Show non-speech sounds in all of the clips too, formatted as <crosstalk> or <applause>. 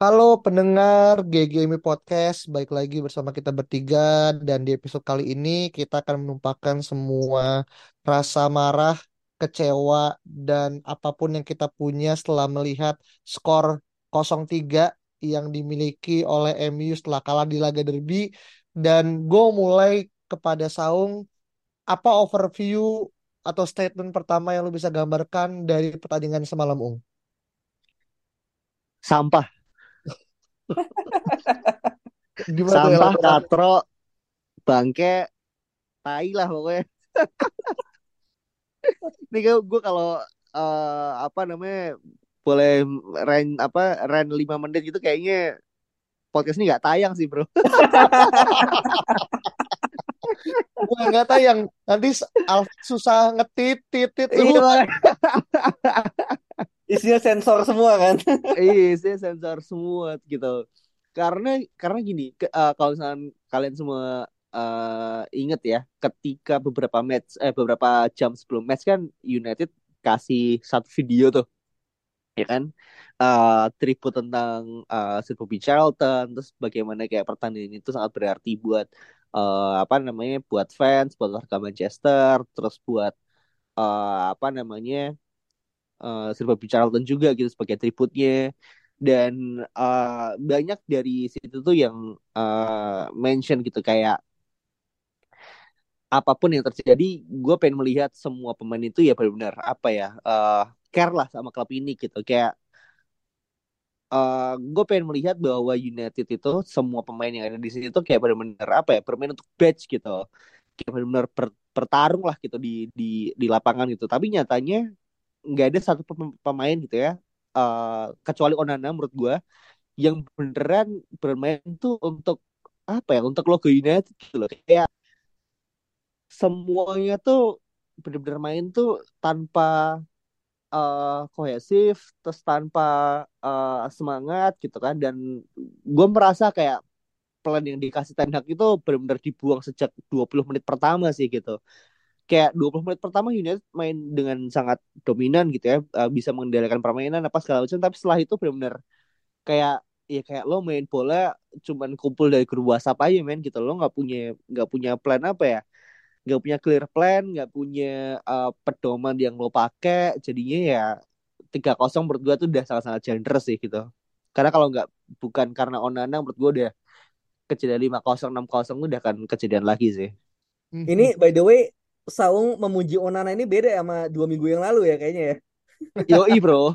Halo pendengar GGMI Podcast, baik lagi bersama kita bertiga dan di episode kali ini kita akan menumpahkan semua rasa marah, kecewa dan apa pun yang kita punya setelah melihat skor 0-3 yang dimiliki oleh MU setelah kalah di laga derby dan gue mulai kepada Saung apa overview atau statement pertama yang lu bisa gambarkan dari pertandingan semalam Ung? Sampah. Gimana tuh Sampah, katro, bangke, tai lah pokoknya. <laughs> Ini gue kalau eh, apa namanya boleh ren apa ren 5 menit gitu kayaknya podcast ini nggak tayang sih bro. <laughs> Gue nggak tahu yang nanti susah ngetit titit lu. <laughs> Isinya sensor semua kan. <laughs> iya saya sensor semua gitu. Karena karena gini, ke- eh, kalau misalnya kalian semua eh, inget ya, ketika beberapa match eh beberapa jam sebelum match kan United kasih satu video tuh, ya kan? Eh tribute tentang eh Sir Bobby Charlton, terus bagaimana kayak pertandingan itu sangat berarti buat eh, apa namanya, buat fans, buat warga Manchester, terus buat eh, apa namanya eh Sir Bobby Charlton juga gitu sebagai tributnya dan eh, banyak dari situ tuh yang eh, mention gitu kayak apa pun yang terjadi gue pengen melihat semua pemain itu ya benar-benar apa ya eh care lah sama klub ini gitu. Kayak gue pengen melihat bahwa United itu semua pemain yang ada di sini tuh kayak benar-benar apa ya bermain untuk badge gitu. Kayak benar-benar bertarung lah gitu di di di lapangan gitu. Tapi nyatanya nggak ada satu pem- pemain gitu ya eh, kecuali Onana menurut gue yang beneran bermain tuh untuk apa ya untuk logo United gitu loh. Kayak semuanya tuh bener-bener main tuh tanpa eh, kohesif terus tanpa eh, semangat gitu kan. Dan gue merasa kayak plan yang dikasih Ten itu benar-benar dibuang sejak 20 menit pertama sih gitu kayak 20 menit pertama United main dengan sangat dominan gitu ya eh, bisa mengendalikan permainan apa segala macam tapi setelah itu benar-benar kayak ya kayak lo main bola cuman kumpul dari grup WhatsApp aja men gitu lo nggak punya nggak punya plan apa ya nggak punya clear plan nggak punya eh, pedoman yang lo pakai jadinya ya tiga kosong menurut gua tuh udah sangat-sangat generous sih gitu. Karena kalau nggak bukan karena Onana menurut gua udah kejadian lima kosong enam kosong udah akan kejadian lagi sih. Ini by the way, Saung memuji Onana ini beda sama dua minggu yang lalu ya kayaknya ya. <laughs> Yoi bro.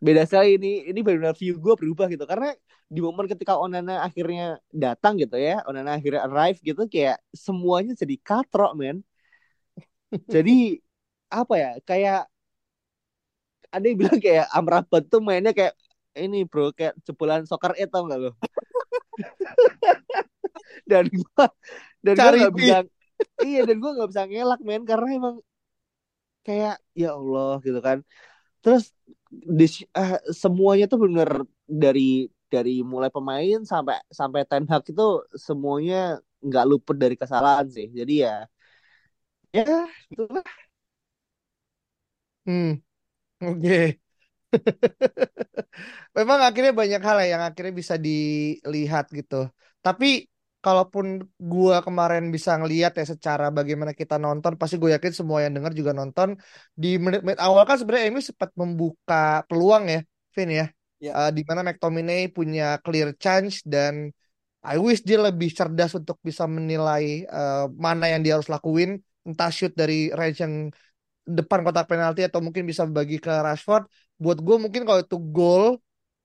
Beda sekali. Ini ini benar-benar view gue berubah gitu. Karena di momen ketika Onana akhirnya datang gitu ya Onana akhirnya arrive gitu kayak semuanya jadi katrok men. Jadi apa ya kayak ada yang bilang kayak Amrabat tuh mainnya kayak ini bro kayak jebolan soccer itu tau gak lo? <laughs> Dan gua dan Cari beat. bisa iya dan gua nggak bisa ngelak men karena emang kayak ya Allah gitu kan terus di, eh, semuanya tuh bener dari dari mulai pemain sampai sampai Ten Hag itu semuanya nggak luput dari kesalahan sih jadi ya ya itulah Hmm, oke. <laughs> Memang akhirnya banyak hal ya yang akhirnya bisa dilihat gitu. Tapi kalaupun gua kemarin bisa ngelihat ya secara bagaimana kita nonton, pasti gue yakin semua yang dengar juga nonton di menit-menit awal kan sebenarnya MU sempat membuka peluang ya, Vin ya. Ya. Eh, di mana McTominay punya clear chance dan I wish dia lebih cerdas untuk bisa menilai eh, mana yang dia harus lakuin, entah shoot dari range yang depan kotak penalti atau mungkin bisa bagi ke Rashford. Buat gue mungkin kalau itu gol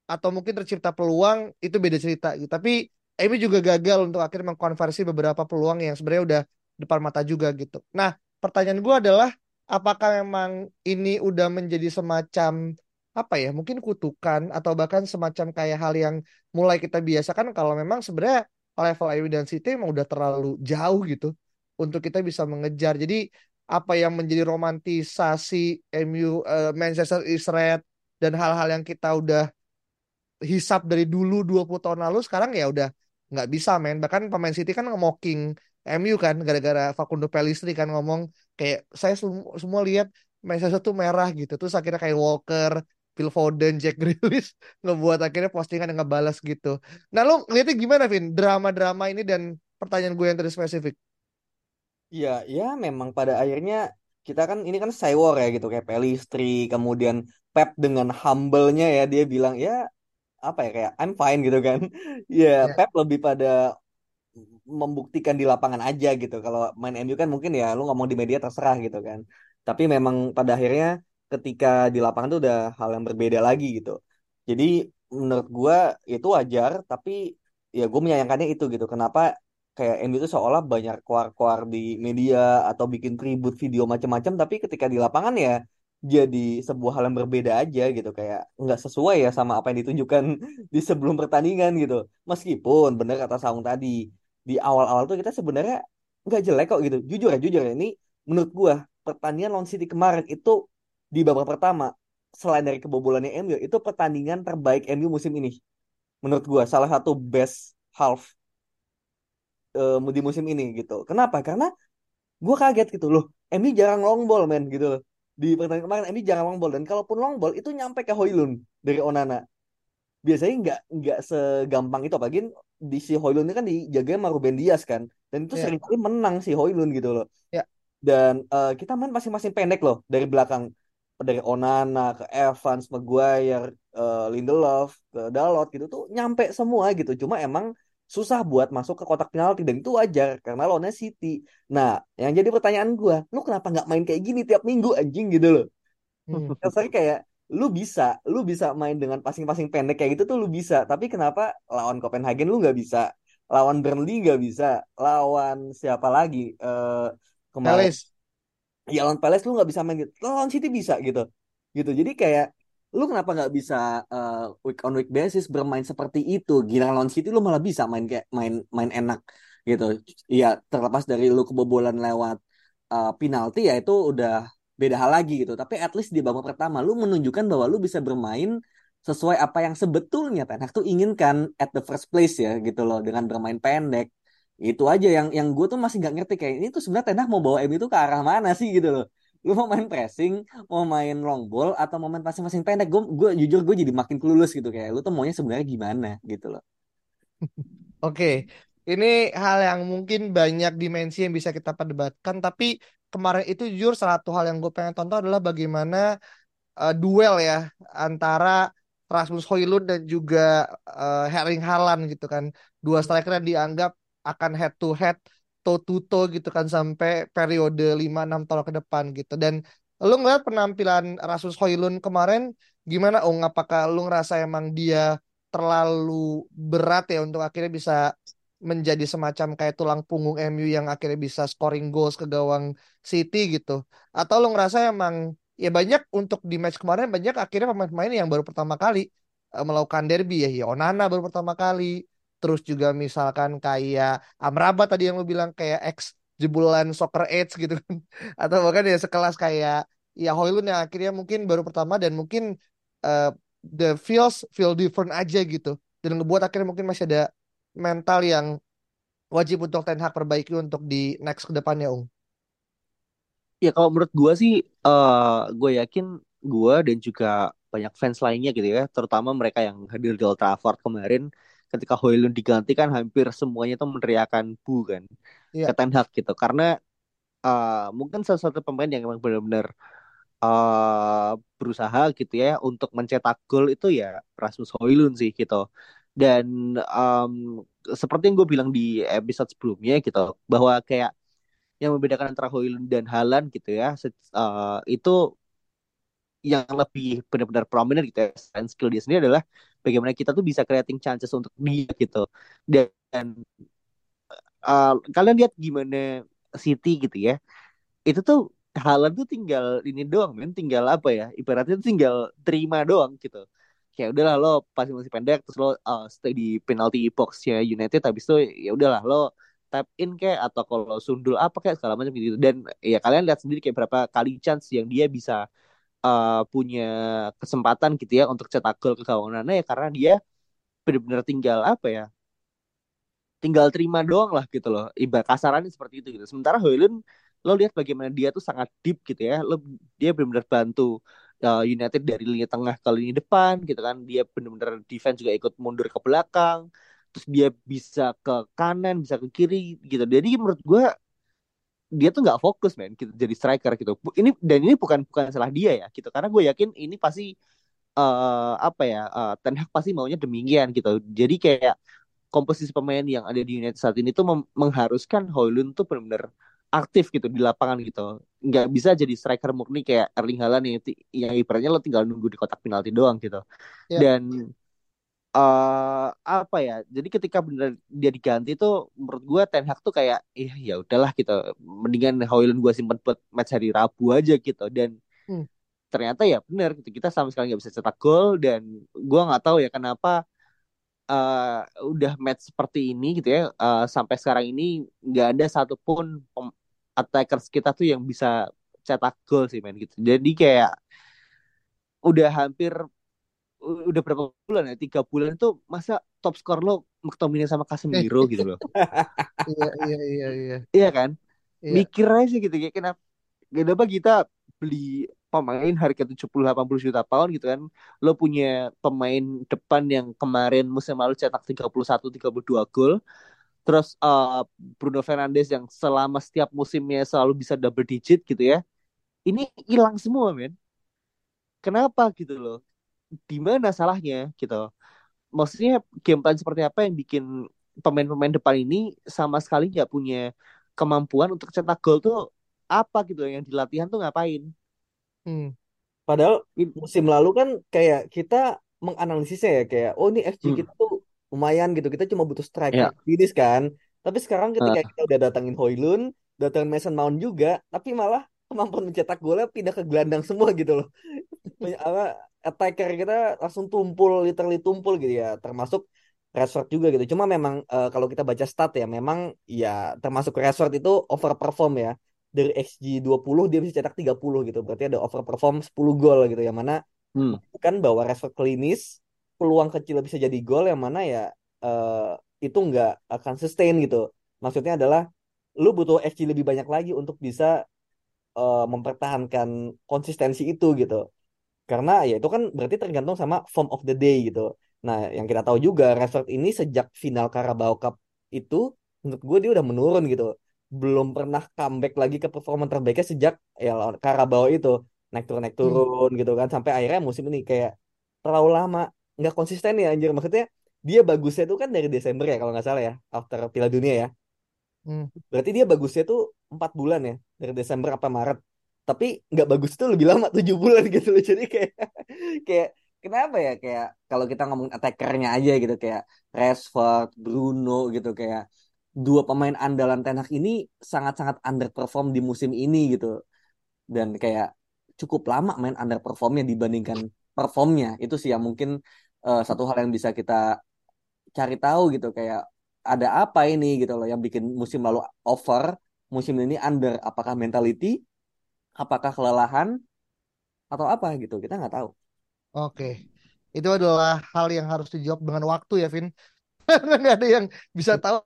atau mungkin tercipta peluang itu beda cerita gitu. Tapi MU juga gagal untuk akhirnya mengkonversi beberapa peluang yang sebenarnya udah depan mata juga gitu. Nah, pertanyaan gue adalah apakah memang ini udah menjadi semacam apa ya mungkin kutukan atau bahkan semacam kayak hal yang mulai kita biasakan kalau memang sebenarnya level MU dan City emang udah terlalu jauh gitu untuk kita bisa mengejar jadi apa yang menjadi romantisasi MU eh, Manchester is red dan hal-hal yang kita udah hisap dari dulu 20 tahun lalu sekarang ya udah nggak bisa main bahkan pemain City kan nge-mocking MU kan gara-gara Facundo Pellistri kan ngomong kayak saya semua, semua lihat Manchester tuh merah gitu. Terus akhirnya kayak Walker Phil Foden Jack <laughs> Grealish ngebuat akhirnya postingan yang ngebalas gitu. Nah lu ngeliatnya gimana Vin? Drama-drama ini dan pertanyaan gue yang tadi spesifik. Iya, ya memang pada akhirnya kita kan ini kan Cywar ya gitu kayak Pelistri, kemudian Pep dengan humble-nya ya dia bilang ya apa ya kayak I'm fine gitu kan. <laughs> Ya ya Pep lebih pada membuktikan di lapangan aja gitu. Kalau main MU kan mungkin ya lu ngomong di media terserah gitu kan. Tapi memang pada akhirnya ketika di lapangan tuh udah hal yang berbeda lagi gitu. Jadi menurut gua itu wajar, tapi ya gue menyayangkannya itu gitu. Kenapa kayak MU itu seolah banyak keluar-keluar di media atau bikin tribut video macam-macam, tapi ketika di lapangan ya jadi sebuah hal yang berbeda aja gitu kayak nggak sesuai ya sama apa yang ditunjukkan <laughs> di sebelum pertandingan gitu. Meskipun bener kata Saung tadi di awal-awal tuh kita sebenarnya nggak jelek kok gitu. Jujur ya jujur ya ini menurut gua pertandingan lawan City kemarin itu di babak pertama selain dari kebobolannya MU itu pertandingan terbaik MU musim ini menurut gua salah satu best half eh, di musim ini gitu. Kenapa? Karena gue kaget gitu loh. MU jarang long ball men gitu loh. Di pertandingan kemarin MU jarang long ball dan kalaupun long ball itu nyampe ke Hoylund dari Onana. Biasanya nggak nggak segampang itu apalagi di si Hoylund ini kan dijaga sama Ruben Dias kan. Dan itu ya sering kali menang si Hoylund gitu loh. ya Dan eh, kita main masing-masing pendek loh dari belakang dari Onana ke Evans, Maguire, eh, Lindelof, ke Dalot gitu tuh nyampe semua gitu. Cuma emang susah buat masuk ke kotak penalti dan itu wajar karena lawannya City. Nah, yang jadi pertanyaan gua, lu kenapa nggak main kayak gini tiap minggu anjing gitu loh? hmm. <laughs> Rasanya kayak lu bisa, lu bisa main dengan passing-passing pendek kayak gitu tuh lu bisa. Tapi kenapa lawan Copenhagen lu nggak bisa? Lawan Burnley nggak bisa? Lawan siapa lagi? Eh kemarin Palace ya lawan Palace lu nggak bisa main gitu lawan City bisa gitu gitu jadi kayak lu kenapa nggak bisa eh, week on week basis bermain seperti itu? Gila lawan City lu malah bisa main kayak main main enak gitu. Iya terlepas dari lu kebobolan lewat eh, penalti ya itu udah beda hal lagi gitu. Tapi at least di babak pertama lu menunjukkan bahwa lu bisa bermain sesuai apa yang sebetulnya Ten Hag tuh inginkan at the first place ya gitu loh dengan bermain pendek. Itu aja yang yang gue tuh masih nggak ngerti kayak ini tuh sebenarnya Ten Hag mau bawa MU itu ke arah mana sih gitu loh. Lu mau main pressing, mau main long ball atau mau main passing-passing pendek? Gue gue jujur gue jadi makin clueless gitu kayak lu tuh maunya sebenarnya gimana gitu loh. <laughs> Oke, ini hal yang mungkin banyak dimensi yang bisa kita perdebatkan, tapi kemarin itu jujur salah satu hal yang gue pengen tonton adalah bagaimana eh, duel ya antara Rasmus Højlund dan juga eh, Erling Haaland gitu kan. Dua striker yang dianggap akan head to head, toe to toe gitu kan sampai periode lima enam tahun ke depan gitu. Dan lu ngeliat penampilan Rasmus Højlund kemarin gimana Ung? Apakah lu ngerasa emang dia terlalu berat ya untuk akhirnya bisa menjadi semacam kayak tulang punggung MU yang akhirnya bisa scoring goals ke gawang City gitu. Atau lo ngerasa emang ya banyak untuk di match kemarin banyak akhirnya pemain-pemain yang baru pertama kali eh, melakukan derby ya. Ya Onana baru pertama kali. Terus juga misalkan kayak Amrabat tadi yang lo bilang kayak ex jebolan soccer age gitu kan. <laughs> Atau bahkan ya sekelas kayak ya Højlund yang akhirnya mungkin baru pertama dan mungkin eh, the feels feel different aja gitu. Dan ngebuat akhirnya mungkin masih ada mental yang wajib untuk Ten Hag perbaiki untuk di next ke depannya, Ung. Ya kalau menurut gue sih, eh gue yakin gue dan juga banyak fans lainnya gitu ya, terutama mereka yang hadir di Old Trafford kemarin, ketika Højlund diganti kan hampir semuanya tuh meneriakan bu kan ke Iya, Ten Hag gitu, karena eh, mungkin salah satu pemain yang emang benar-benar eh berusaha gitu ya untuk mencetak gol itu ya Rasmus Højlund sih gitu. Dan em, seperti yang gue bilang di episode sebelumnya gitu, bahwa kayak yang membedakan antara Højlund dan Haaland gitu ya, eh, itu yang lebih benar-benar prominent gitu ya, skill dia sendiri adalah bagaimana kita tuh bisa creating chances untuk dia gitu. Dan eh, kalian lihat gimana City gitu ya, itu tuh Haaland tuh tinggal ini doang men tinggal apa ya ibaratnya tinggal terima doang gitu kayak udahlah lo pasti masih pendek terus lo uh, stay di penalty boxnya United habis itu ya udahlah lo tap in kayak atau kalau sundul apa kayak segala macam gitu dan ya kalian lihat sendiri kayak berapa kali chance yang dia bisa uh, punya kesempatan gitu ya untuk cetak gol ke gawang Nana ya karena dia benar-benar tinggal apa ya tinggal terima doang lah gitu loh. Ibarat kasarannya seperti itu gitu. Sementara Hoylund lo lihat bagaimana dia tuh sangat deep gitu ya. Lo dia benar-benar bantu uh, United dari lini tengah ke lini depan gitu kan. Dia benar-benar defense juga ikut mundur ke belakang. Terus dia bisa ke kanan bisa ke kiri gitu. Jadi menurut gue dia tuh nggak fokus men. Gitu jadi striker gitu. Ini dan ini bukan bukan salah dia ya gitu. Karena gue yakin ini pasti uh, apa ya uh, Ten Hag pasti maunya demikian gitu. Jadi kayak komposisi pemain yang ada di United saat ini tuh mengharuskan Hoylund tuh benar-benar aktif gitu di lapangan gitu. Nggak bisa jadi striker murni kayak Erling Haaland yang, yang ibaratnya lo tinggal nunggu di kotak penalti doang gitu. Yeah. dan uh, apa ya jadi ketika benar dia diganti tuh menurut gue Ten Hag tuh kayak iya ya udahlah gitu mendingan Hoylund gue simpen buat match hari Rabu aja gitu dan hmm. ternyata ya benar gitu kita sama sekali nggak bisa cetak gol dan gue nggak tahu ya kenapa uh, udah match seperti ini gitu ya uh, sampai sekarang ini nggak ada satupun attackers kita tuh yang bisa cetak gol sih men gitu jadi kayak udah hampir udah berapa bulan ya? Tiga bulan itu masa top skor lo McTominay sama Casemiro gitu loh. <laughs> Iya iya iya iya. Iya kan? Iya. mikir aja sih gitu kayak kenapa kenapa kita beli pemain harga 70-80 juta pound gitu kan? Lo punya pemain depan yang kemarin musim lalu cetak 31-32 gol. Terus uh, Bruno Fernandes yang selama setiap musimnya selalu bisa double digit gitu ya. Ini hilang semua men. Kenapa gitu loh di mana salahnya gitu maksudnya game plan seperti apa yang bikin pemain-pemain depan ini sama sekali nggak punya kemampuan untuk cetak gol tuh apa gitu yang di latihan tuh ngapain Hmm. Padahal musim lalu kan kayak kita menganalisisnya ya kayak oh ini XG hmm. kita tuh lumayan gitu kita cuma butuh striker yeah. finish kan. Tapi sekarang ketika uh. kita udah datangin Hoylun, datangin Mason Mount juga, tapi malah kemampuan mencetak golnya pindah ke gelandang semua gitu loh. <laughs> apa attacker kita langsung tumpul, literally tumpul gitu ya. Termasuk Rashford juga gitu. Cuma memang uh, kalau kita baca stat ya, memang ya termasuk Rashford itu overperform ya dari XG 20 dia bisa cetak 30 gitu. Berarti ada overperform 10 gol gitu yang mana hmm. kan bahwa Rashford klinis peluang kecil bisa jadi gol yang mana ya uh, itu nggak akan sustain gitu. Maksudnya adalah lu butuh XG lebih banyak lagi untuk bisa uh, mempertahankan konsistensi itu gitu. Karena ya itu kan berarti tergantung sama form of the day gitu. Nah, yang kita tahu juga Rashford ini sejak final Carabao Cup itu menurut gue dia udah menurun gitu belum pernah comeback lagi ke performa terbaiknya sejak ya Karabau itu naik turun naik turun hmm. gitu kan sampai akhirnya musim ini kayak terlalu lama nggak konsisten ya anjir maksudnya dia bagusnya tuh kan dari Desember ya kalau nggak salah ya after Piala Dunia ya hmm. berarti dia bagusnya tuh empat bulan ya dari Desember apa Maret tapi nggak bagus itu lebih lama tujuh bulan gitu loh jadi kayak kayak kenapa ya kayak kalau kita ngomong attackernya aja gitu kayak Rashford Bruno gitu kayak dua pemain andalan Ten ini sangat-sangat underperform di musim ini gitu. Dan kayak cukup lama main underperformnya dibandingkan performnya. Itu sih yang mungkin uh, satu hal yang bisa kita cari tahu gitu kayak ada apa ini gitu loh yang bikin musim lalu over, musim ini under. Apakah mentality? Apakah kelelahan? Atau apa gitu? Kita nggak tahu. Oke. Itu adalah hal yang harus dijawab dengan waktu ya, Vin. <laughs> Nggak ada yang bisa tahu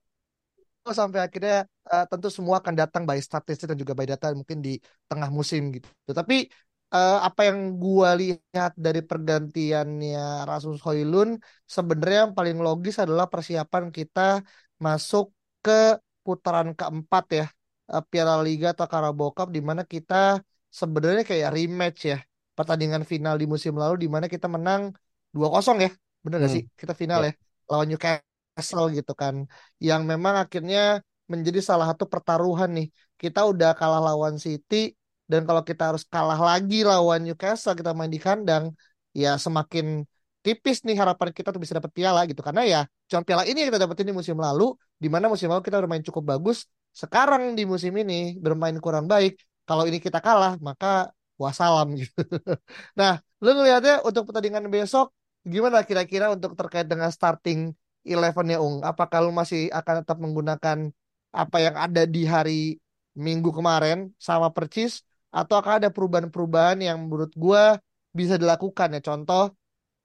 sampai akhirnya uh, tentu semua akan datang by statistik dan juga by data mungkin di tengah musim gitu. Tapi uh, apa yang gua lihat dari pergantiannya Rasmus Hoylund sebenarnya yang paling logis adalah persiapan kita masuk ke putaran keempat ya uh, Piala Liga atau Carabao Cup di mana kita sebenarnya kayak rematch ya pertandingan final di musim lalu di mana kita menang 2-0 ya. Bener hmm. gak sih? Kita final ya, ya lawan Newcastle Newcastle gitu kan yang memang akhirnya menjadi salah satu pertaruhan nih kita udah kalah lawan City dan kalau kita harus kalah lagi lawan Newcastle kita main di kandang ya semakin tipis nih harapan kita tuh bisa dapat piala gitu karena ya cuma piala ini yang kita dapetin di musim lalu di mana musim lalu kita bermain cukup bagus sekarang di musim ini bermain kurang baik kalau ini kita kalah maka wassalam gitu. <laughs> Nah, lu ngelihatnya untuk pertandingan besok gimana kira-kira untuk terkait dengan starting elevennya Ung? Apakah lu masih akan tetap menggunakan apa yang ada di hari Minggu kemarin sama percis atau akan ada perubahan-perubahan yang menurut gua bisa dilakukan ya? Contoh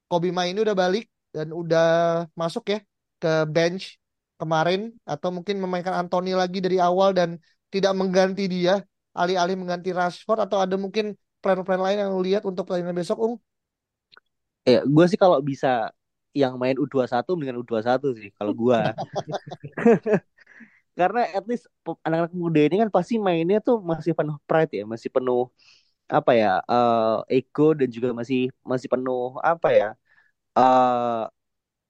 Kobe ini udah balik dan udah masuk ya ke bench kemarin atau mungkin memainkan Anthony lagi dari awal dan tidak mengganti dia alih-alih mengganti Rashford atau ada mungkin plan-plan lain yang lu lihat untuk pertandingan besok Ung? Ya, gue sih kalau bisa yang main U21 dengan U21 sih kalau gue. <laughs> <laughs> Karena at least anak-anak muda ini kan pasti mainnya tuh masih penuh pride ya, masih penuh apa ya, uh, ego dan juga masih masih penuh apa ya, uh,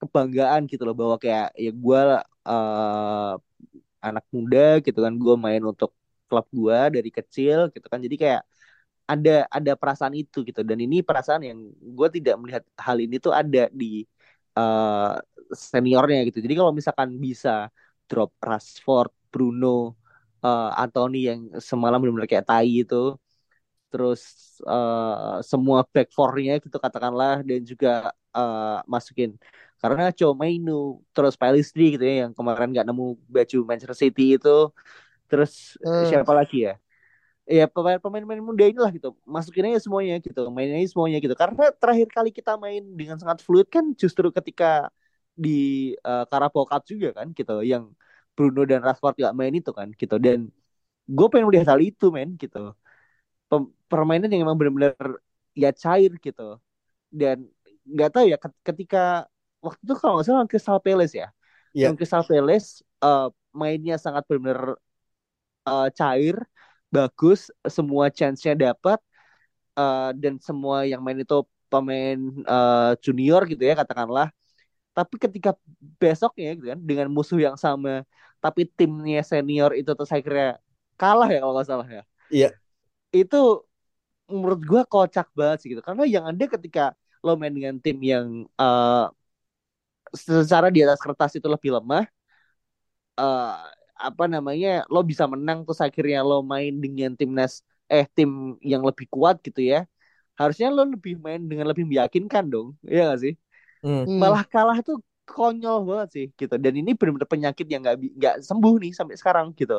kebanggaan gitu loh bahwa kayak ya gue uh, anak muda gitu kan gue main untuk klub gue dari kecil gitu kan. Jadi kayak ada ada perasaan itu gitu. Dan ini perasaan yang gue tidak melihat hal ini tuh ada di uh, seniornya gitu. Jadi kalau misalkan bisa drop Rashford Bruno uh, Anthony yang semalam benar-benar kayak tai itu terus uh, semua back four-nya gitu katakanlah dan juga uh, masukin. Karena Mainu terus Pellistri gitu ya yang kemarin nggak nemu baju Manchester City itu. Terus hmm. siapa lagi ya? Ya pemain-pemain muda inilah gitu. Masukin aja semuanya gitu mainin aja semuanya gitu. Karena terakhir kali kita main dengan sangat fluid kan justru ketika di uh, Carabao Cup juga kan gitu yang Bruno dan Rashford gak main itu kan gitu. Dan gue pengen melihat hal itu men gitu permainan yang emang benar-benar ya cair gitu. Dan nggak tahu ya ketika waktu itu kalau nggak salah Crystal Palace ya. Yeah. yang Crystal Palace uh, mainnya sangat benar-benar uh, cair bagus semua chance-nya dapat uh, dan semua yang main itu pemain uh, junior gitu ya katakanlah. Tapi ketika besoknya gitu kan dengan musuh yang sama tapi timnya senior itu saya kira kalah ya kalau nggak salah ya. Iya itu menurut gue kocak banget sih gitu. Karena yang ada ketika lo main dengan tim yang uh, secara di atas kertas itu lebih lemah uh, apa namanya lo bisa menang terus akhirnya lo main dengan timnas eh tim yang lebih kuat gitu ya harusnya lo lebih main dengan lebih meyakinkan dong. Ya gak sih? Hmm. malah kalah tuh konyol banget sih gitu. Dan ini benar-benar penyakit yang nggak nggak sembuh nih sampai sekarang gitu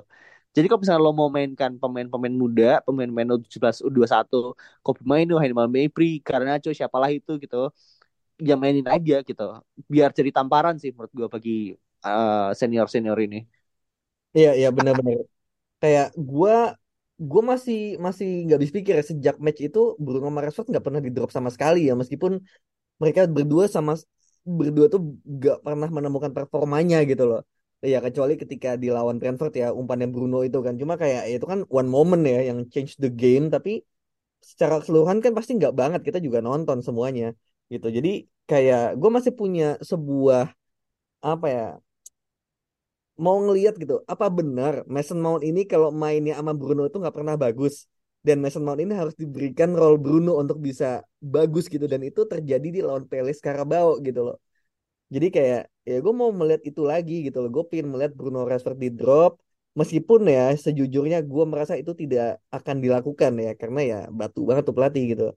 jadi kalau misalnya lo mau mainkan pemain-pemain muda pemain-pemain U17 U21 kau pemain tuh Haimal Mepri karena cuy siapalah itu gitu. Ya mainin aja gitu. Biar jadi tamparan sih menurut gue bagi uh, eh, senior senior ini. Iya iya benar-benar. Kayak gue gue masih masih nggak bisa pikir ya sejak match itu Bruno Mars nggak pernah di drop sama sekali ya. Meskipun mereka berdua sama berdua tuh gak pernah menemukan performanya gitu loh ya kecuali ketika di lawan Brentford ya umpannya Bruno itu kan. Cuma kayak ya itu kan one moment ya yang change the game tapi secara keseluruhan kan pasti nggak banget kita juga nonton semuanya gitu. Jadi kayak gue masih punya sebuah apa ya mau ngelihat gitu apa benar Mason Mount ini kalau mainnya sama Bruno itu nggak pernah bagus? Dan Mason Mount ini harus diberikan role Bruno untuk bisa bagus gitu dan itu terjadi di lawan Palace Carabao gitu loh jadi kayak ya gue mau melihat itu lagi gitu loh gue pengen melihat Bruno Rashford di drop meskipun ya sejujurnya gue merasa itu tidak akan dilakukan ya karena ya batu banget tuh pelatih gitu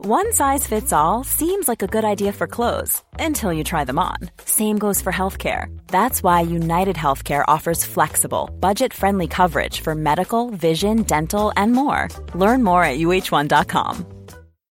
One size fits all seems like a good idea for clothes until you try them on. Same goes for healthcare. That's why United Healthcare offers flexible, budget friendly coverage for medical, vision, dental, and more. Learn more at uh1.com.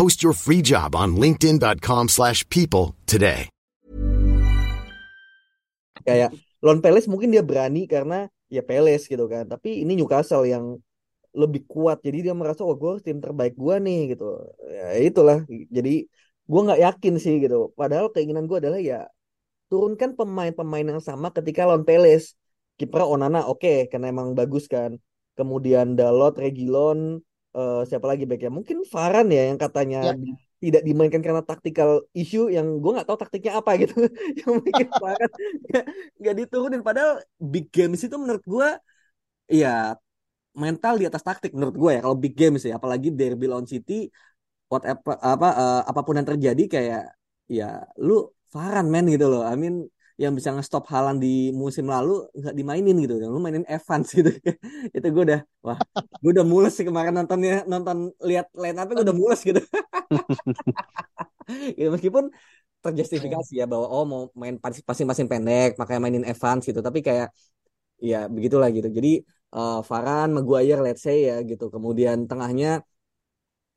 Post your free job on linkedin.com/people today. Kayak Lon Peles mungkin dia berani karena ya Peles gitu kan. Tapi ini Newcastle yang lebih kuat. Jadi dia merasa oh gue tim terbaik gue nih gitu. Ya itulah. Jadi gue nggak yakin sih gitu padahal keinginan gue adalah ya turunkan pemain-pemain yang sama ketika lawan Peles kiper Onana oke okay, karena emang bagus kan kemudian Dalot Regilon eh, siapa lagi back ya? Mungkin Varane ya yang katanya Ya. tidak dimainkan karena tactical issue yang gue nggak tahu taktiknya apa gitu. <laughs> yang bikin <laughs> Varane nggak diturunin. Padahal big games itu menurut gue ya mental di atas taktik menurut gue ya kalau big games ya apalagi derby lawan City whatever apa eh, apa pun yang terjadi kayak ya lu Varane men gitu loh I mean yang bisa nge-stop Haaland di musim lalu nggak dimainin gitu lu mainin Evans <laughs> gitu itu gue udah wah gue udah mules sih kemarin nontonnya nonton lihat line up gue udah mules gitu. <laughs> Ya, meskipun terjustifikasi ya bahwa oh mau main pas- passing-passing pendek makanya mainin Evans gitu. Tapi kayak ya begitulah gitu. Jadi eh, Varane Maguire let's say ya gitu. Kemudian tengahnya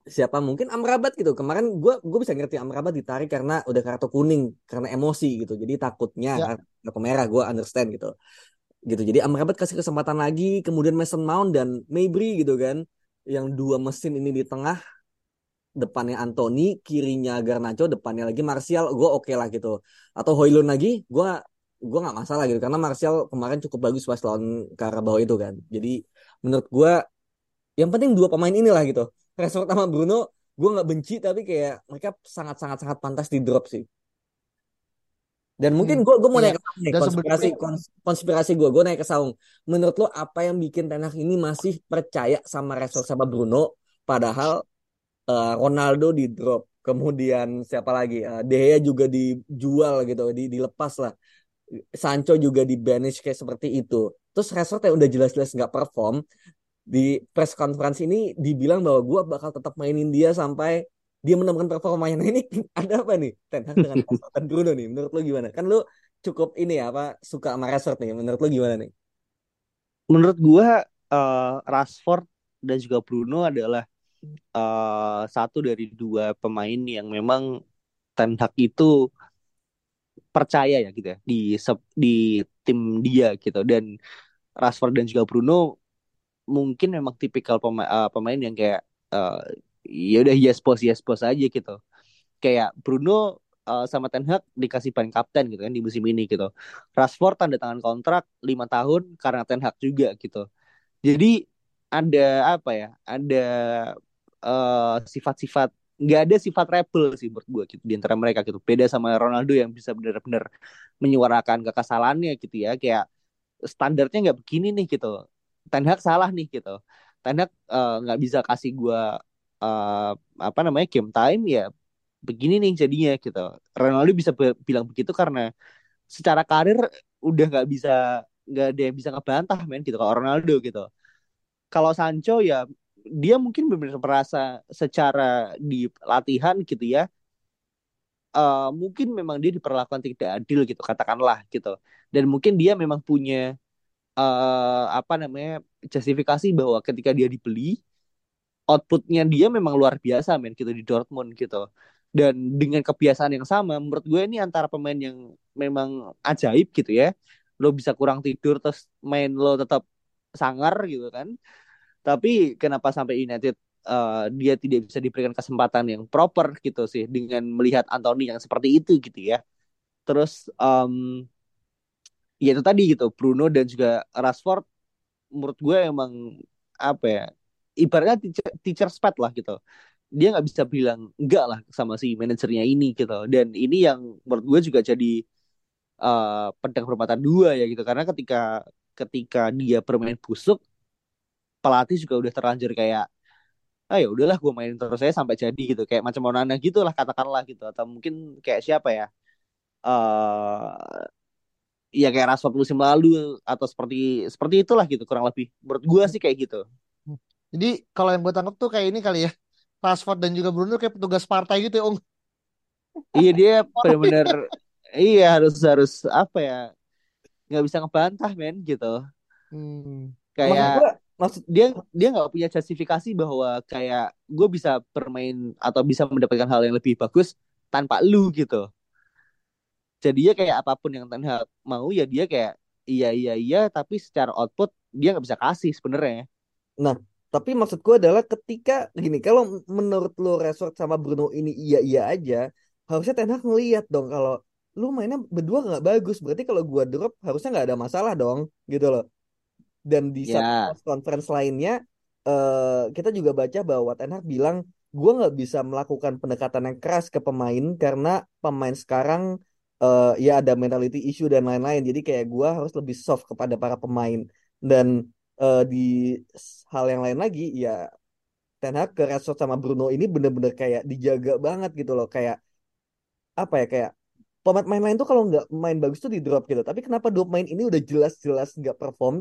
siapa mungkin Amrabat gitu. Kemarin gue gue bisa ngerti Amrabat ditarik karena udah kartu kuning karena emosi gitu. Jadi takutnya Ya. kartu merah gue understand gitu. Gitu. Jadi Amrabat kasih kesempatan lagi kemudian Mason Mount dan Mabry gitu kan yang dua mesin ini di tengah depannya Anthony kirinya Garnacho depannya lagi Martial gue oke lah gitu. Atau Hoylund lagi gue gue nggak masalah gitu. Karena Martial kemarin cukup bagus pas lawan Carabao itu kan. Jadi menurut gue yang penting dua pemain inilah gitu Rashford sama Bruno gue nggak benci tapi kayak mereka sangat sangat sangat pantas di drop sih. Dan mungkin Hmm, gue gue mau iya. naik ke Saung nih konspirasi kons- konspirasi gue gue naik ke Saung. Menurut lo apa yang bikin Ten Hag ini masih percaya sama Rashford sama Bruno padahal eh, Ronaldo di drop kemudian siapa lagi Eh, De Gea juga dijual gitu di, dilepas lah. Sancho juga di banish kayak seperti itu. Terus Rashford yang udah jelas-jelas nggak perform di press conference ini dibilang bahwa gue bakal tetap mainin dia sampai dia menemukan performanya. Nah, ini <laughs> ada apa nih? Ten Hag dengan <laughs> Rashford dan Bruno nih menurut lo gimana? Kan lo cukup ini ya apa suka sama Rashford nih menurut lo gimana nih? Menurut gua eh, Rashford dan juga Bruno adalah eh, satu dari dua pemain yang memang Ten Hag itu percaya ya gitu ya di di tim dia gitu. Dan Rashford dan juga Bruno mungkin memang tipikal pema- eh, pemain yang kayak eh, ya udah yes boss yes boss aja gitu. Kayak Bruno eh, sama Ten Hag dikasih ban kapten gitu kan di musim ini gitu. Rashford tanda tangan kontrak lima tahun karena Ten Hag juga gitu. Jadi ada apa ya ada sifat-sifat nggak ada sifat rebel sih menurut gue gitu di antara mereka gitu. Beda sama Ronaldo yang bisa benar-benar menyuarakan kekesalannya gitu ya. Kayak standarnya nggak begini nih gitu Ten Hag salah nih gitu. Ten Hag eh, nggak bisa kasih gue eh, apa namanya game time ya begini nih jadinya gitu. Ronaldo bisa bilang begitu karena secara karir udah nggak bisa nggak ada yang bisa ngebantah men gitu kalau Ronaldo gitu. Kalau Sancho ya dia mungkin benar-benar merasa secara di latihan gitu ya eh, mungkin memang dia diperlakukan tidak adil gitu katakanlah gitu. Dan mungkin dia memang punya eh, apa namanya justifikasi bahwa ketika dia dibeli outputnya dia memang luar biasa men gitu di Dortmund gitu. Dan dengan kebiasaan yang sama menurut gue ini antara pemain yang memang ajaib gitu ya. Lo bisa kurang tidur terus main lo tetap sangar gitu kan. Tapi kenapa sampai United eh, dia tidak bisa diberikan kesempatan yang proper gitu sih dengan melihat Anthony yang seperti itu gitu ya. Terus em, ya itu tadi gitu. Bruno dan juga Rashford menurut gue emang apa ya ibaratnya teacher, teacher's pet lah gitu. Dia nggak bisa bilang enggak lah sama si manajernya ini gitu. Dan ini yang menurut gue juga jadi eh, pedang bermata dua ya gitu. Karena ketika ketika dia bermain busuk pelatih juga udah terlanjur kayak ah ya udahlah gue mainin terus saya sampai jadi gitu. Kayak macam Onana gitu lah katakanlah gitu. Atau mungkin kayak siapa ya eh ya kayak Rashford musim lalu atau seperti seperti itulah gitu kurang lebih menurut gue sih kayak gitu Jadi kalau yang gue tangkap tuh kayak ini kali ya. Rashford dan juga Bruno kayak petugas partai gitu ya, Om. iya dia <laughs> benar-benar iya harus harus apa ya nggak bisa ngebantah men gitu Hmm. kayak gue maksud dia dia nggak punya justifikasi bahwa kayak gue bisa bermain atau bisa mendapatkan hal yang lebih bagus tanpa lu gitu jadinya kayak apa pun yang Ten Hag mau ya dia kayak iya iya iya tapi secara output dia nggak bisa kasih sebenarnya Nah, tapi maksud gue adalah ketika gini, kalau menurut lo Rashford sama Bruno ini iya-iya aja, harusnya Ten Hag ngeliat dong kalau lu mainnya berdua nggak bagus, berarti kalau gua drop harusnya nggak ada masalah dong, gitu loh. Dan di satu Ya. press conference lainnya, eh, kita juga baca bahwa Ten Hag bilang gue nggak bisa melakukan pendekatan yang keras ke pemain karena pemain sekarang eh, ya ada mentality issue dan lain-lain. Jadi kayak gue harus lebih soft kepada para pemain. Dan eh, di hal yang lain lagi ya Ten Hag ke Rashford sama Bruno ini bener-bener kayak dijaga banget gitu loh. Kayak apa ya kayak pemain lain tuh kalau nggak main bagus tuh di drop gitu. Tapi kenapa dua pemain ini udah jelas-jelas nggak perform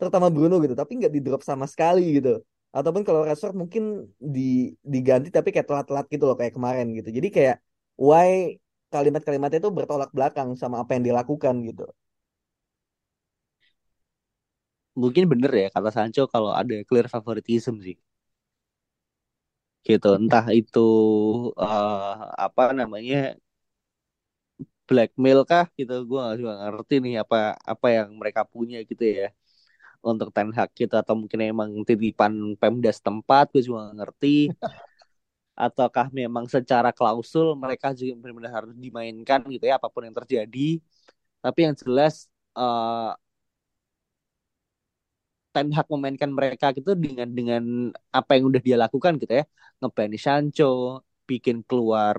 terutama Bruno gitu tapi nggak di drop sama sekali gitu. Ataupun kalau Rashford mungkin di diganti tapi kayak telat-telat gitu loh kayak kemarin gitu. Jadi kayak why kalimat-kalimatnya itu bertolak belakang sama apa yang dilakukan gitu. Mungkin bener ya kata Sancho kalau ada clear favoritism sih. Gitu entah itu uh, apa namanya blackmail kah gitu. Gue juga ngerti nih apa apa yang mereka punya gitu ya. Untuk Ten Hag gitu atau mungkin emang titipan Pemda setempat gue juga gak ngerti ataukah memang secara klausul mereka juga benar-benar harus dimainkan gitu ya apa pun yang terjadi. Tapi yang jelas uh, Ten Hag memainkan mereka gitu dengan dengan apa yang udah dia lakukan gitu ya. Ngebani Sancho bikin keluar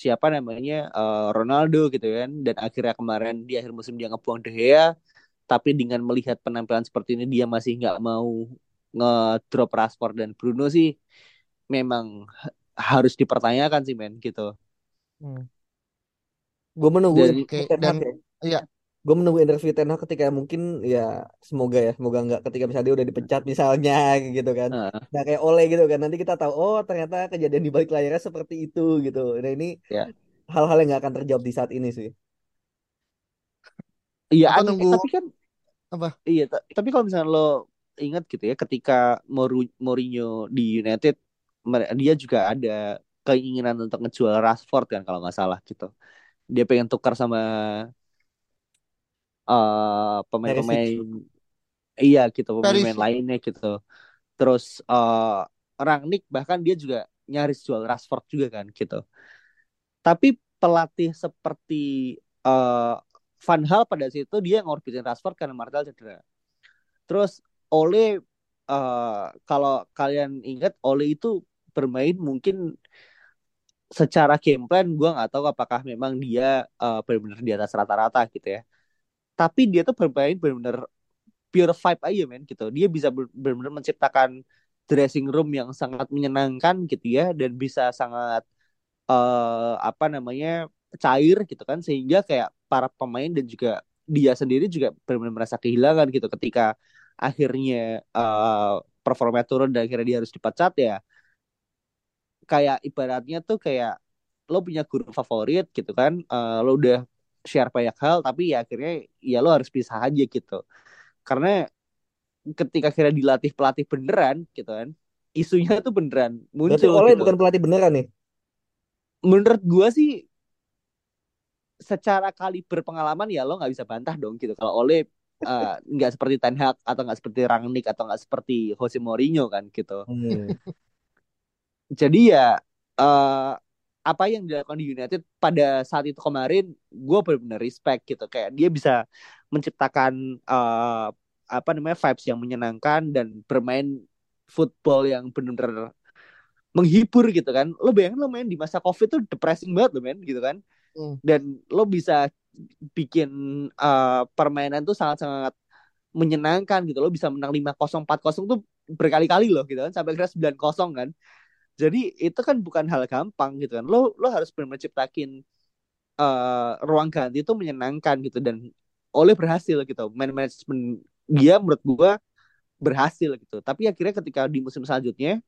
siapa namanya uh, Ronaldo gitu kan. Dan akhirnya kemarin di akhir musim dia ngebuang De Gea. Tapi dengan melihat penampilan seperti ini dia masih nggak mau ngedrop Rashford dan Bruno sih memang harus dipertanyakan sih men gitu. Hmm. Gue menunggu dan, okay, dan ya. iya gue menunggu interview Ten Hag ketika mungkin ya semoga ya semoga nggak ketika misalnya dia udah dipecat misalnya <laughs> gitu kan uh. nah kayak oleh gitu kan nanti kita tahu oh ternyata kejadian di balik layarnya seperti itu gitu nah ini ya. hal-hal yang nggak akan terjawab di saat ini sih iya nunggu tapi kan apa iya tapi kalau misalnya lo ingat gitu ya ketika Mourinho di United dia juga ada keinginan untuk ngejual Rashford kan kalau nggak salah gitu. Dia pengen tukar sama uh, pemain-pemain iya gitu pemain-pemain lainnya gitu. Terus uh, Rangnick bahkan dia juga nyaris jual Rashford juga kan gitu. Tapi pelatih seperti uh, Van Hal pada situ dia ngorbitin Rashford karena Martial cedera. Terus Ole uh, kalau kalian ingat Ole itu bermain mungkin secara game plan gue nggak tahu apakah memang dia uh, benar-benar di atas rata-rata gitu ya. Tapi dia tuh bermain benar-benar pure vibe aja men gitu. Dia bisa benar-benar menciptakan dressing room yang sangat menyenangkan gitu ya dan bisa sangat uh, apa namanya cair gitu kan. Sehingga kayak para pemain dan juga dia sendiri juga benar-benar merasa kehilangan gitu ketika akhirnya uh, performa turun dan akhirnya dia harus dipecat ya kayak ibaratnya tuh kayak lo punya guru favorit gitu kan uh, lo udah share banyak hal tapi ya akhirnya ya lo harus pisah aja gitu. Karena ketika kira dilatih pelatih beneran gitu kan isunya tuh beneran muncul Berarti oleh gitu. bukan pelatih beneran nih? Menurut gua sih secara kali berpengalaman ya lo nggak bisa bantah dong gitu. Kalau oleh nggak uh, seperti Ten Hag atau nggak seperti Rangnick atau nggak seperti Jose Mourinho kan gitu hmm. jadi ya uh, apa yang dilakukan di United pada saat itu kemarin gue benar-benar respect gitu kayak dia bisa menciptakan uh, apa namanya vibes yang menyenangkan dan bermain football yang benar-benar menghibur gitu kan lo bayangin lo main di masa covid tuh depressing banget lo main gitu kan mm. dan lo bisa bikin uh, permainan tuh sangat-sangat menyenangkan gitu lo bisa menang lima kosong empat kosong tuh berkali-kali loh gitu kan sampai kira sembilan kosong kan jadi itu kan bukan hal gampang gitu kan. Lo lo harus benar menciptakin uh, ruang ganti itu menyenangkan gitu dan oleh berhasil gitu. Man manajemen dia menurut gua berhasil gitu. Tapi akhirnya ketika di musim selanjutnya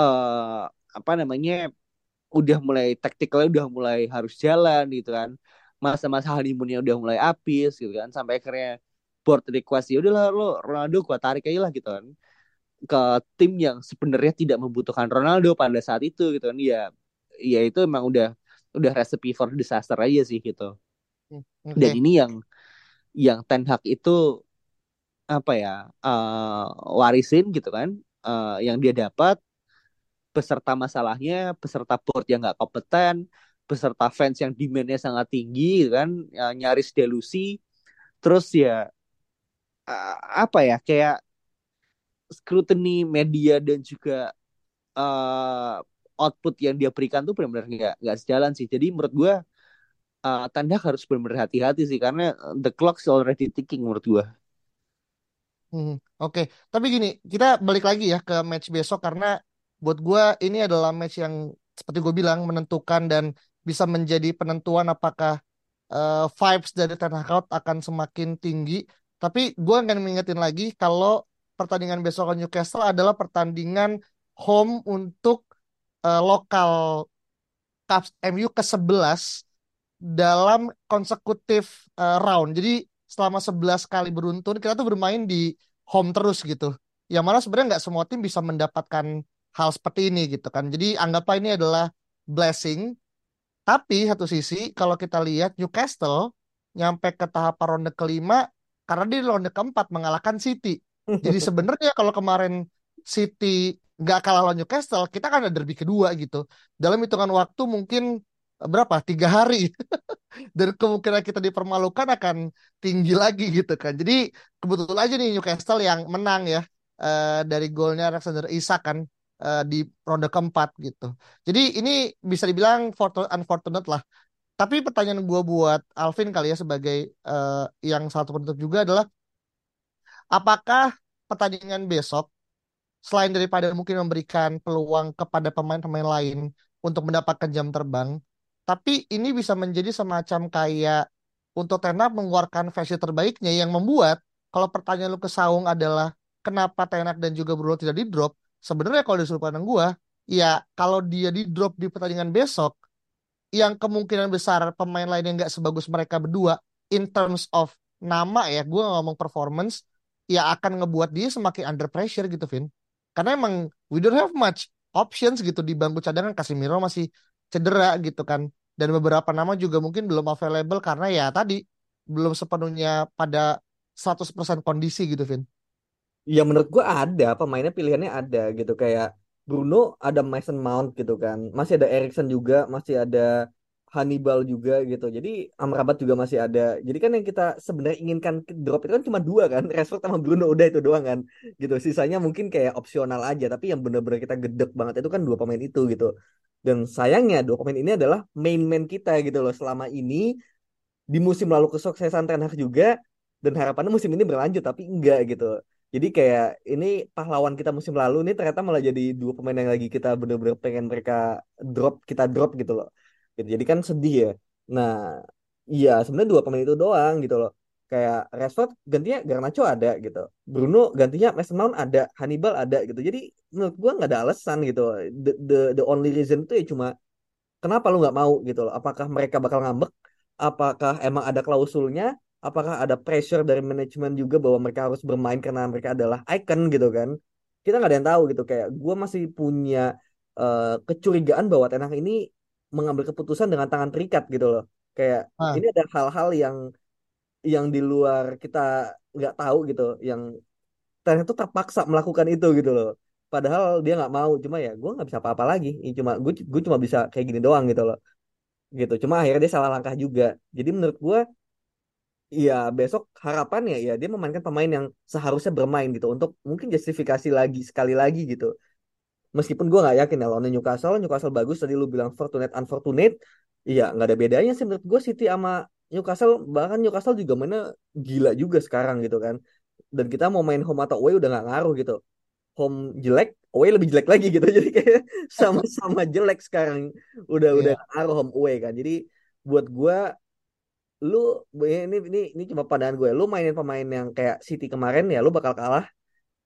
uh, apa namanya udah mulai taktikalnya udah mulai harus jalan gitu kan. Masa-masa honeymoonnya udah mulai habis gitu kan. Sampai akhirnya board request ya udahlah lo Ronaldo gua tarik aja lah gitu kan. Ke tim yang sebenarnya tidak membutuhkan Ronaldo pada saat itu gitu kan. Ya ya itu emang udah udah recipe for disaster aja sih gitu. Okay. Hmm, dan ini yang yang Ten Hag itu apa ya uh, warisin gitu kan. Uh, yang dia dapat beserta masalahnya beserta board yang nggak kompeten beserta fans yang demandnya sangat tinggi gitu kan ya, nyaris delusi terus ya apa ya kayak scrutiny media dan juga uh, output yang dia berikan tuh benar-benar nggak nggak sejalan sih. Jadi menurut gue uh, Tanda harus benar-benar hati-hati sih karena the clock is already ticking menurut gue. Hmm, Oke, Tapi gini, kita balik lagi ya ke match besok karena buat gue ini adalah match yang seperti gue bilang menentukan dan bisa menjadi penentuan apakah uh, vibes dari Ten Hag akan semakin tinggi. Tapi gue akan mengingetin lagi kalau pertandingan besok Newcastle adalah pertandingan home untuk uh, lokal Cups MU ke-11 dalam konsekutif uh, round. Jadi selama 11 kali beruntun kita tuh bermain di home terus gitu. Yang mana sebenarnya nggak semua tim bisa mendapatkan hal seperti ini gitu kan. Jadi anggaplah ini adalah blessing. Tapi satu sisi kalau kita lihat Newcastle nyampe ke tahap ronde kelima karena di ronde keempat mengalahkan City. Jadi <laughs> sebenarnya kalau kemarin City nggak kalah lawan Newcastle, kita kan ada derby kedua gitu. Dalam hitungan waktu mungkin berapa tiga hari <laughs> dan kemungkinan kita dipermalukan akan tinggi lagi gitu kan jadi kebetulan aja nih Newcastle yang menang ya uh, dari golnya Alexander Isak kan uh, di ronde keempat gitu. Jadi ini bisa dibilang unfortunate lah. Tapi pertanyaan gue buat Alvin kali ya sebagai uh, yang satu penutup juga adalah apakah pertandingan besok selain daripada mungkin memberikan peluang kepada pemain-pemain lain untuk mendapatkan jam terbang tapi ini bisa menjadi semacam kayak untuk Tenak mengeluarkan versi terbaiknya yang membuat kalau pertanyaan lu ke Saung adalah kenapa Tenak dan juga Bruno tidak di drop, sebenarnya kalau disuruh pandang gua, ya kalau dia di drop di pertandingan besok, yang kemungkinan besar pemain lain yang nggak sebagus mereka berdua in terms of nama ya, gue ngomong performance, ya akan ngebuat dia semakin under pressure gitu, Vin. Karena emang we don't have much options gitu di bangku cadangan Casemiro masih cedera gitu kan dan beberapa nama juga mungkin belum available karena ya tadi belum sepenuhnya pada 100% kondisi gitu Vin. Ya menurut gua ada pemainnya pilihannya ada gitu. Kayak Bruno ada Mason Mount gitu kan. Masih ada Erikson juga masih ada Hannibal juga gitu. Jadi Amrabat juga masih ada. Jadi kan yang kita sebenarnya inginkan drop itu kan cuma dua kan <laughs> Rashford sama Bruno udah itu doang kan gitu. Sisanya mungkin kayak opsional aja tapi yang benar-benar kita gedek banget itu kan dua pemain itu gitu. Dan sayangnya dua pemain ini adalah main man kita gitu loh selama ini. Di musim lalu kesuksesan Ten Hag juga dan harapannya musim ini berlanjut tapi enggak gitu. Jadi kayak ini pahlawan kita musim lalu ini ternyata malah jadi dua pemain yang lagi kita bener-bener pengen mereka drop, kita drop gitu loh. Gitu. Jadi kan sedih ya. Nah, iya sebenarnya dua pemain itu doang gitu loh kayak Rashford gantinya Garnacho ada gitu Bruno gantinya Mason Mount ada Hannibal ada gitu jadi menurut gua nggak ada alasan gitu the, the the only reason itu ya cuma kenapa lu nggak mau gitu loh apakah mereka bakal ngambek apakah emang ada klausulnya apakah ada pressure dari manajemen juga bahwa mereka harus bermain karena mereka adalah icon gitu kan? Kita nggak ada yang tahu gitu. Kayak gua masih punya uh, kecurigaan bahwa Tenang ini mengambil keputusan dengan tangan terikat gitu loh. Kayak ah. ini ada hal-hal yang yang di luar kita nggak tahu gitu yang ternyata tuh terpaksa melakukan itu gitu loh. Padahal dia nggak mau. Cuma ya gue nggak bisa apa-apa lagi. Cuma gue gue cuma bisa kayak gini doang gitu loh. Gitu. Cuma akhirnya dia salah langkah juga. Jadi menurut gue ya besok harapannya ya dia memainkan pemain yang seharusnya bermain gitu untuk mungkin justifikasi lagi sekali lagi gitu. Meskipun gue nggak yakin ya lawan Newcastle Newcastle bagus tadi lu bilang fortunate unfortunate. Iya nggak ada bedanya sih menurut gue City sama Newcastle. Bahkan Newcastle juga mana gila juga sekarang gitu kan. Dan kita mau main home atau away udah nggak ngaruh gitu. Home jelek away lebih jelek lagi gitu. <laughs> Jadi kayak sama-sama jelek sekarang. Udah yeah. udah ngaruh home away kan. Jadi buat gue lu ini ini ini cuma pandangan gue. Lu mainin pemain yang kayak City kemarin ya lu bakal kalah.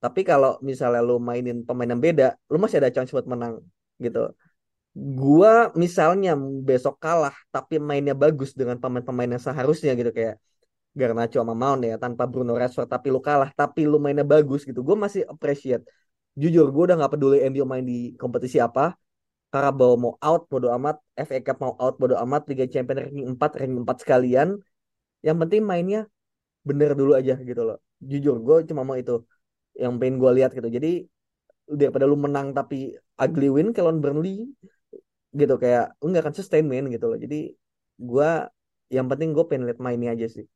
Tapi kalau misalnya lu mainin pemain yang beda lu masih ada chance buat menang gitu. Gua misalnya besok kalah tapi mainnya bagus dengan pemain-pemain yang seharusnya gitu. Kayak Garnacho sama Mount ya tanpa Bruno Rashford tapi lu kalah tapi lu mainnya bagus gitu. Gue masih appreciate. Jujur gue udah nggak peduli MU main di kompetisi apa Carabao mau out bodo amat. FA Cup mau out bodo amat. Liga Champions ranking 4 ranking 4 sekalian. Yang penting mainnya bener dulu aja gitu loh. Jujur gue cuma mau itu yang pengen gue lihat gitu. Jadi daripada lu menang tapi ugly win kalau Burnley gitu kayak enggak akan sustain main gitu loh. Jadi gue yang penting gue pengen lihat mainnya aja sih.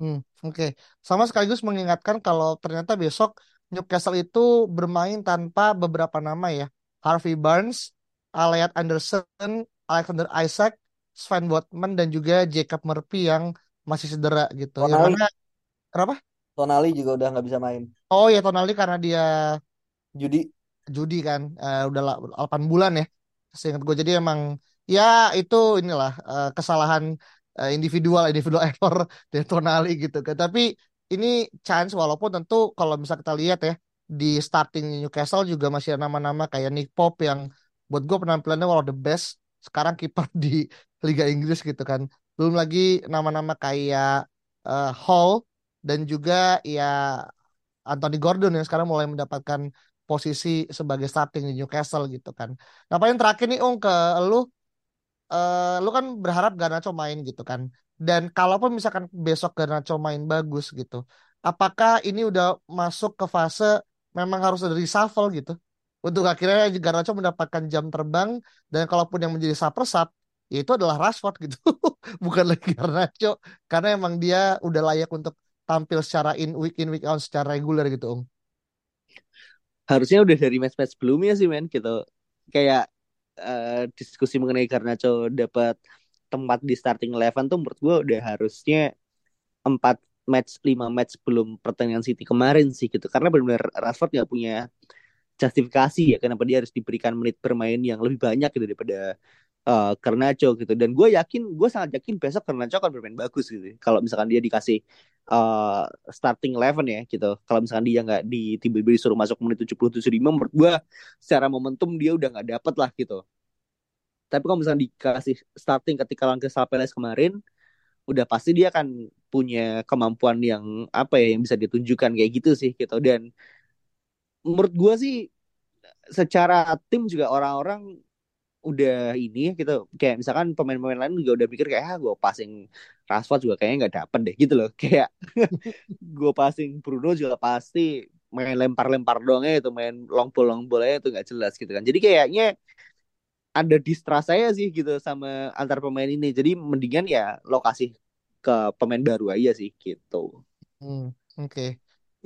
Hmm, oke. Okay. sama sekaligus mengingatkan kalau ternyata besok Newcastle itu bermain tanpa beberapa nama ya. Harvey Barnes, Elliot Anderson, Alexander Isaac, Sven Botman dan juga Jacob Murphy yang masih cedera gitu. Yang Tonali, mana kenapa? Tonali juga udah nggak bisa main. Oh ya Tonali karena dia Judi, judi kan eh, udah la- 8 bulan ya. Seingat gue jadi emang ya itu inilah eh, kesalahan eh, individual individual <laughs> error dari Tonali gitu kan. Tapi ini chance walaupun tentu kalau bisa kita lihat ya di starting Newcastle juga masih nama-nama kayak Nick Pope yang buat gue penampilannya one of the best sekarang kiper di Liga Inggris gitu kan. Belum lagi nama-nama kayak eh, Hall dan juga ya Anthony Gordon yang sekarang mulai mendapatkan posisi sebagai starting di Newcastle gitu kan. Nah paling terakhir nih Ung ke lu, eh, lu kan berharap Garnacho main gitu kan. Dan kalaupun misalkan besok Garnacho main bagus gitu, apakah ini udah masuk ke fase memang harus ada reshuffle gitu? Untuk akhirnya Garnacho mendapatkan jam terbang dan kalaupun yang menjadi sub ya itu adalah Rashford gitu, <laughs> bukan lagi Garnacho karena emang dia udah layak untuk tampil secara in week in week out secara reguler gitu Ung. harusnya udah dari match-match sebelumnya sih men gitu. Kayak eh, diskusi mengenai Garnacho dapat tempat di starting eleven tuh menurut gue udah harusnya empat match lima match sebelum pertandingan City kemarin sih gitu. Karena benar-benar Rashford nggak punya justifikasi ya kenapa dia harus diberikan menit bermain yang lebih banyak gitu daripada uh, Garnacho gitu. Dan gue yakin gue sangat yakin besok Garnacho akan bermain bagus gitu. Kalau misalkan dia dikasih uh, starting eleven ya gitu. Kalau misalkan dia nggak di tiba-tiba disuruh masuk menit 70 75 menurut gue secara momentum dia udah nggak dapet lah gitu. Tapi kalau misalkan dikasih starting ketika lawan Crystal Palace kemarin udah pasti dia akan punya kemampuan yang apa ya yang bisa ditunjukkan kayak gitu sih gitu. Dan menurut gue sih secara tim juga orang-orang udah ini ya gitu kayak misalkan pemain-pemain lain juga udah pikir kayak ah gue passing Rashford juga kayaknya nggak dapet deh gitu loh. <laughs> Kayak gue passing Bruno juga pasti main lempar-lempar doang itu main long ball long ball aja itu nggak jelas gitu kan. Jadi kayaknya ada distrust saya sih gitu sama antar pemain ini. Jadi mendingan ya lokasi ke pemain baru aja sih gitu. Hmm, oke.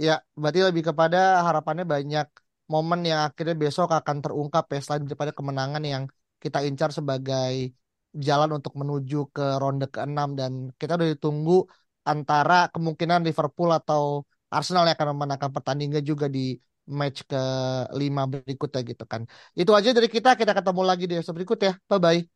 Ya, berarti lebih kepada harapannya banyak momen yang akhirnya besok akan terungkap ya selain daripada kemenangan yang kita incar sebagai jalan untuk menuju ke ronde ke-6 dan kita udah ditunggu antara kemungkinan Liverpool atau Arsenal yang akan memenangkan pertandingan juga di match ke-5 berikutnya gitu kan. Itu aja dari kita, kita ketemu lagi di episode berikut ya. Bye-bye.